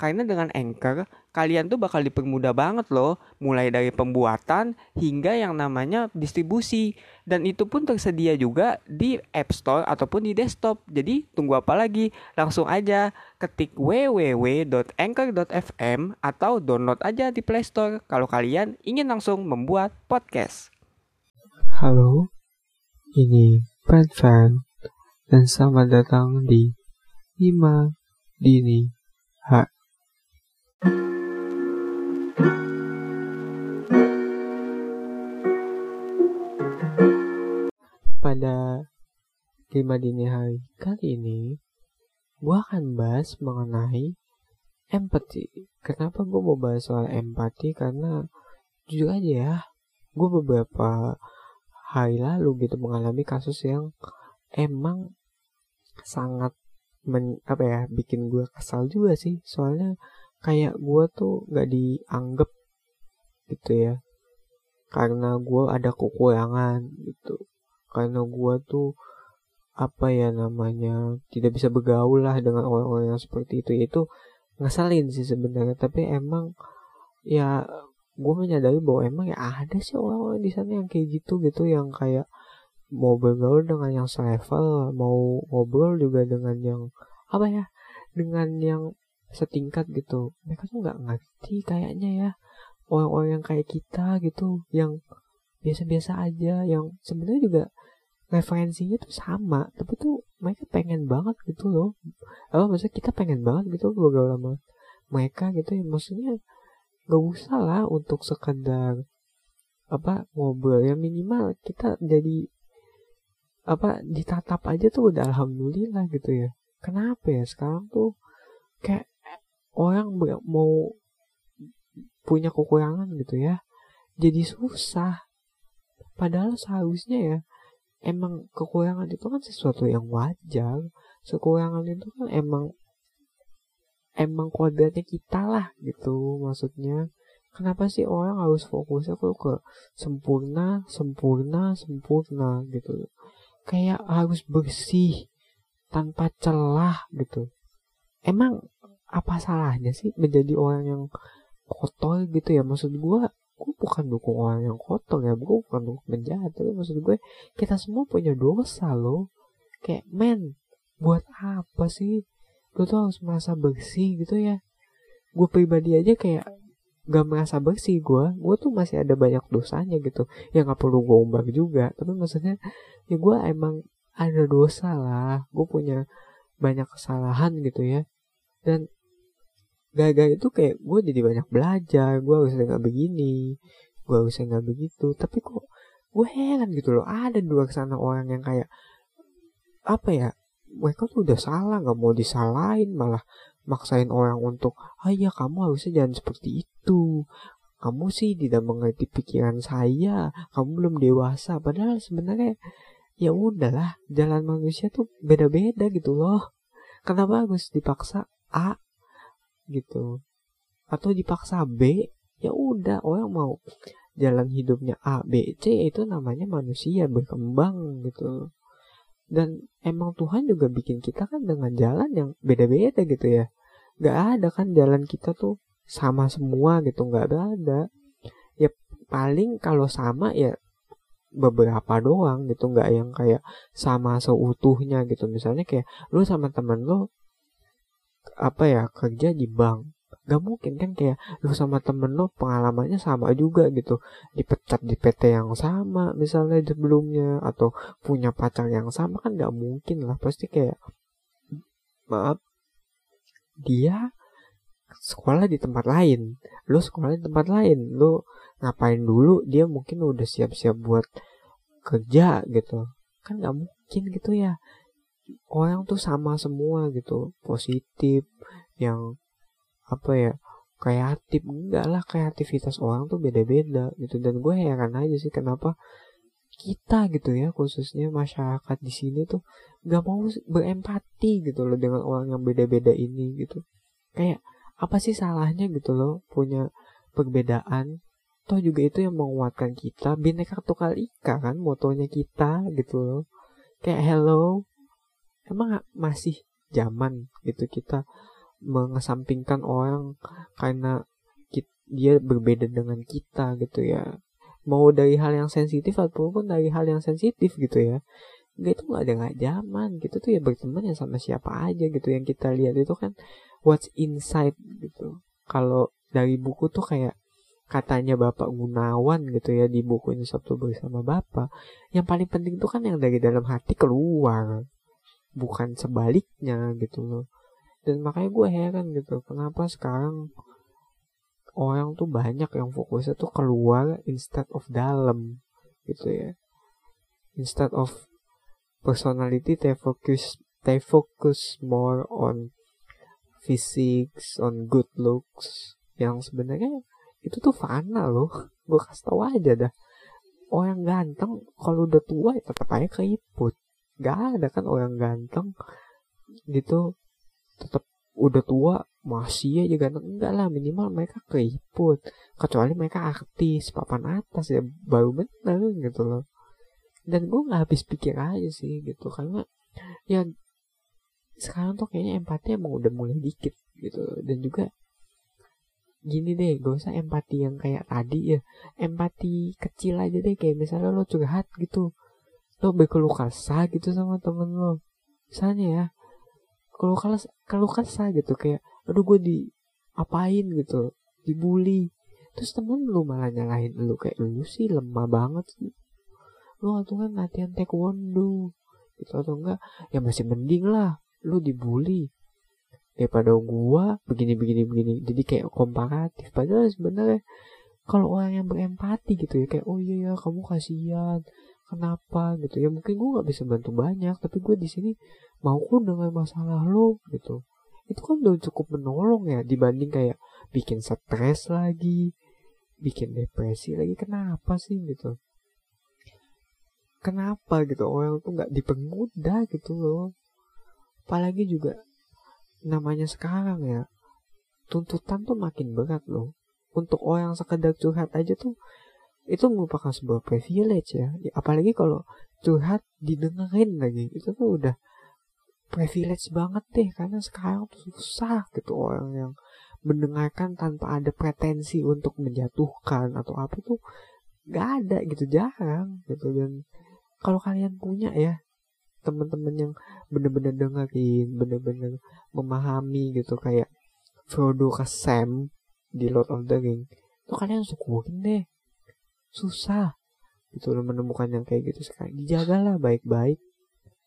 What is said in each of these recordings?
Karena dengan Anchor, kalian tuh bakal dipermudah banget loh, mulai dari pembuatan hingga yang namanya distribusi. Dan itu pun tersedia juga di App Store ataupun di desktop. Jadi tunggu apa lagi? Langsung aja ketik www.anchor.fm atau download aja di Play Store kalau kalian ingin langsung membuat podcast. Halo, ini Brad Fan dan selamat datang di Lima Dini H. 5 dini hari kali ini gue akan bahas mengenai empati. Kenapa gue mau bahas soal empati? Karena jujur aja ya, gue beberapa hari lalu gitu mengalami kasus yang emang sangat men, apa ya bikin gue kesal juga sih. Soalnya kayak gue tuh gak dianggap gitu ya karena gue ada kekurangan gitu karena gue tuh apa ya namanya tidak bisa bergaul lah dengan orang-orang yang seperti itu. Itu ngeselin sih sebenarnya. Tapi emang ya gue menyadari bahwa emang ya ada sih orang-orang di sana yang kayak gitu gitu. Yang kayak mau bergaul dengan yang selevel mau ngobrol juga dengan yang apa ya dengan yang setingkat gitu. Mereka tuh nggak ngerti kayaknya ya orang-orang yang kayak kita gitu yang biasa-biasa aja yang sebenarnya juga referensinya tuh sama tapi tuh mereka pengen banget gitu loh. Apa maksudnya kita pengen banget gitu bergaul sama mereka gitu ya. Maksudnya gak usah lah untuk sekedar apa ngobrol. Ya minimal kita jadi apa ditatap aja tuh udah alhamdulillah gitu ya. Kenapa ya sekarang tuh kayak orang mau punya kekurangan gitu ya. Jadi susah. Padahal seharusnya ya emang kekurangan itu kan sesuatu yang wajar. Kekurangan itu kan emang emang kodratnya kita lah gitu. Maksudnya kenapa sih orang harus fokusnya kok ke sempurna sempurna sempurna gitu? Kayak harus bersih tanpa celah gitu. Emang apa salahnya sih menjadi orang yang kotor gitu ya? Maksud gue gue bukan dukung orang yang kotor ya gue bukan dukung penjahat tapi maksud gue kita semua punya dosa loh. Kayak men buat apa sih? Lu tuh harus merasa bersih gitu ya. Gue pribadi aja kayak gak merasa bersih gue gue tuh masih ada banyak dosanya gitu yang gak perlu gue umbar juga. Tapi maksudnya ya gue emang ada dosa lah. Gue punya banyak kesalahan gitu ya. Dan gagal itu kayak gue jadi banyak belajar gue harusnya nggak begini gue harusnya nggak begitu. Tapi kok gue heran gitu loh ada dua sana orang yang kayak apa ya mereka tuh udah salah nggak mau disalahin malah maksain orang untuk ah ya kamu harusnya jangan seperti itu. Kamu sih tidak mengerti pikiran saya kamu belum dewasa. Padahal sebenarnya ya udahlah jalan manusia tuh beda-beda gitu loh. Kenapa harus dipaksa? A gitu. Atau dipaksa B ya udah orang mau jalan hidupnya A B C itu namanya manusia berkembang gitu. Dan emang Tuhan juga bikin kita kan dengan jalan yang beda-beda gitu ya. Gak ada kan jalan kita tuh sama semua gitu gak ada. Ya paling kalau sama ya beberapa doang gitu nggak yang kayak sama seutuhnya gitu. Misalnya kayak lu sama temen lu apa ya kerja di bank. Gak mungkin kan kayak lu sama temen lu pengalamannya sama juga gitu. Dipecat di PT yang sama misalnya sebelumnya atau punya pacar yang sama kan gak mungkin lah. Pasti kayak maaf dia sekolah di tempat lain. Lu sekolah di tempat lain lu ngapain dulu? Dia mungkin udah siap-siap buat kerja gitu. Kan nggak mungkin gitu ya orang tuh sama semua gitu. Positif yang apa ya kreatif. Enggak lah kreativitas orang tuh beda-beda gitu. Dan gue heran aja sih kenapa kita gitu ya khususnya masyarakat di sini tuh nggak mau berempati gitu loh dengan orang yang beda-beda ini gitu. Kayak apa sih salahnya gitu loh punya perbedaan? Toh juga itu yang menguatkan kita. Bineka tunggal ika kan motonya kita gitu loh. Kayak hello emang masih zaman gitu kita mengesampingkan orang karena dia berbeda dengan kita gitu ya. Mau dari hal yang sensitif ataupun dari hal yang sensitif gitu ya. Nggak itu nggak ada nggak zaman. Gitu tuh ya berteman ya sama siapa aja gitu. Yang kita lihat itu kan what's inside gitu. Kalau dari buku tuh kayak katanya Bapak Gunawan gitu ya di buku ini Sabtu bersama Bapak yang paling penting tuh kan yang dari dalam hati keluar bukan sebaliknya gitu loh. Dan makanya gue heran gitu kenapa sekarang orang tuh banyak yang fokusnya tuh keluar instead of dalam gitu ya. Instead of personality they focus they focus more on physics on good looks yang sebenarnya itu tuh fana loh. Gue kasih tau aja dah. Orang ganteng kalau udah tua ya tetap aja keriput gak ada kan orang ganteng gitu tetap udah tua masih aja ganteng. Enggak lah minimal mereka keriput. Kecuali mereka artis papan atas ya baru bener gitu loh. Dan gue nggak habis pikir aja sih gitu karena ya sekarang tuh kayaknya empati emang udah mulai dikit gitu dan juga gini deh gak usah empati yang kayak tadi ya. Empati kecil aja deh kayak misalnya lo curhat gitu lo berkeluh kesah gitu sama temen lo. Misalnya ya kalau kalau kalau kesah gitu kayak aduh gue di apain? gitu dibully. Terus temen lu malah nyalahin lu kayak lu sih lemah banget lu atau kan latihan taekwondo gitu atau enggak ya masih mending lah lu dibully daripada gua begini begini begini. Jadi kayak komparatif. Padahal sebenarnya kalau orang yang berempati gitu ya kayak oh iya ya kamu kasihan kenapa gitu. Ya mungkin gua nggak bisa bantu banyak tapi gue di sini mau ku dengan masalah lo gitu. Itu kan udah cukup menolong ya dibanding kayak bikin stres lagi bikin depresi lagi. Kenapa sih gitu? Kenapa gitu? Orang tuh nggak dipermudah gitu loh apalagi juga namanya sekarang ya tuntutan tuh makin berat loh untuk orang sekedar curhat aja tuh itu merupakan sebuah privilege ya, ya apalagi kalau curhat didengerin lagi. Itu tuh udah privilege banget deh. Karena sekarang tuh susah gitu orang yang mendengarkan tanpa ada pretensi untuk menjatuhkan atau apa tuh gak ada gitu. Jarang gitu. Dan kalau kalian punya ya teman-teman yang bener-bener dengerin bener-bener memahami gitu kayak Frodo ke Sam di Lord of the Ring itu kalian syukurin deh susah. Gitu loh menemukan yang kayak gitu sekarang. Dijagalah baik-baik.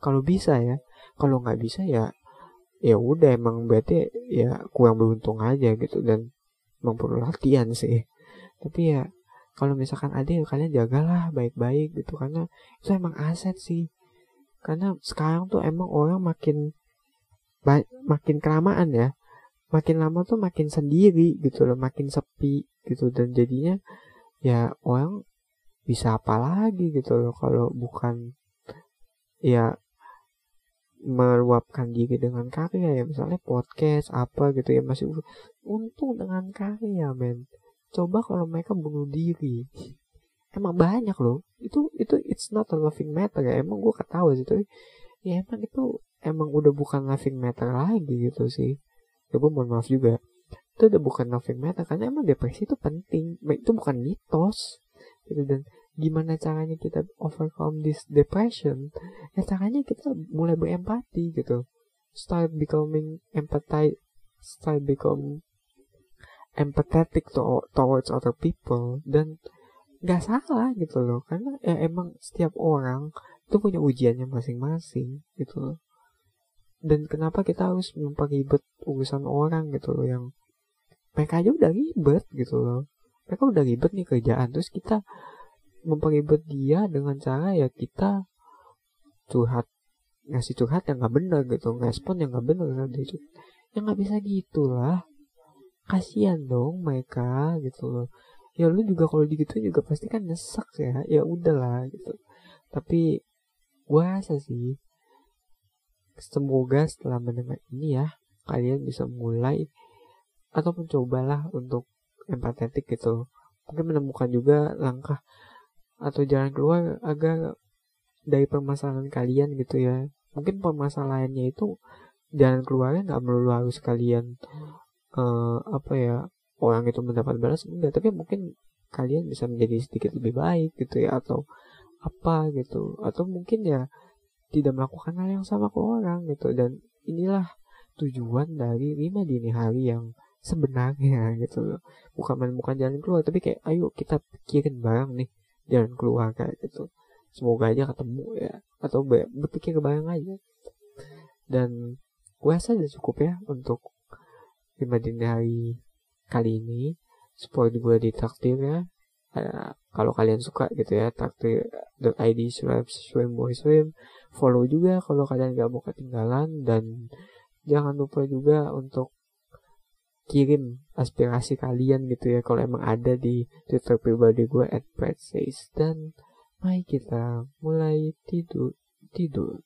Kalau bisa ya. Kalau nggak bisa ya ya udah emang berarti ya kurang beruntung aja gitu dan emang perlu latihan sih. Tapi ya kalau misalkan ada ya kalian jagalah baik-baik gitu karena itu emang aset sih. Karena sekarang tuh emang orang makin makin kelamaan ya. Makin lama tuh makin sendiri gitu loh makin sepi gitu dan jadinya ya orang bisa apa lagi gitu loh kalau bukan ya meluapkan diri dengan karya ya. Misalnya podcast apa gitu ya masih untung dengan karya men. Coba kalau mereka bunuh diri. Emang banyak loh. Itu itu it's not a laughing matter ya. Emang gue ketawa sih tapi ya emang itu emang udah bukan laughing matter lagi gitu sih. Ya gue mohon maaf juga itu udah bukan laughing matter karena emang depresi itu penting. Itu bukan mitos. Gitu dan gimana caranya kita overcome this depression? Ya caranya kita mulai berempati gitu. Start becoming empathize start become empathetic to, towards other people. Dan nggak salah gitu loh. Karena ya emang setiap orang itu punya ujiannya masing-masing gitu loh. Dan kenapa kita harus memperibet urusan orang gitu loh yang mereka aja udah ribet gitu loh. Mereka udah ribet nih kerjaan. Terus kita memperibet dia dengan cara ya kita curhat ngasih curhat yang nggak bener gitu respon yang nggak bener. Kan itu yang nggak bisa gitulah kasihan dong mereka gitu loh. Ya lu juga kalau gitu juga pasti kan nyesek ya. Ya udahlah gitu. Tapi gue rasa sih semoga setelah mendengar ini ya kalian bisa mulai atau mencobalah untuk empatetik gitu. Mungkin menemukan juga langkah atau jalan keluar agar dari permasalahan kalian gitu ya. Mungkin permasalahannya itu jalan keluarnya nggak melulu harus kalian uh, apa ya orang itu mendapat balas enggak. Tapi mungkin kalian bisa menjadi sedikit lebih baik gitu ya atau apa gitu. Atau mungkin ya tidak melakukan hal yang sama ke orang gitu. Dan inilah tujuan dari lima dini hari yang sebenarnya gitu loh. Bukan menemukan jalan keluar tapi kayak ayo kita pikirin bareng nih jalan keluar kayak gitu. Semoga aja ketemu ya atau berpikir bareng aja. Dan gue rasa udah cukup ya untuk lima dini hari kali ini. Support gue di traktir ya. Uh, kalau kalian suka gitu ya traktir.id swim swim boy swim. Follow juga kalau kalian gak mau ketinggalan. Dan jangan lupa juga untuk kirim aspirasi kalian gitu ya kalau emang ada di twitter pribadi gue at dan mari kita mulai tidur tidur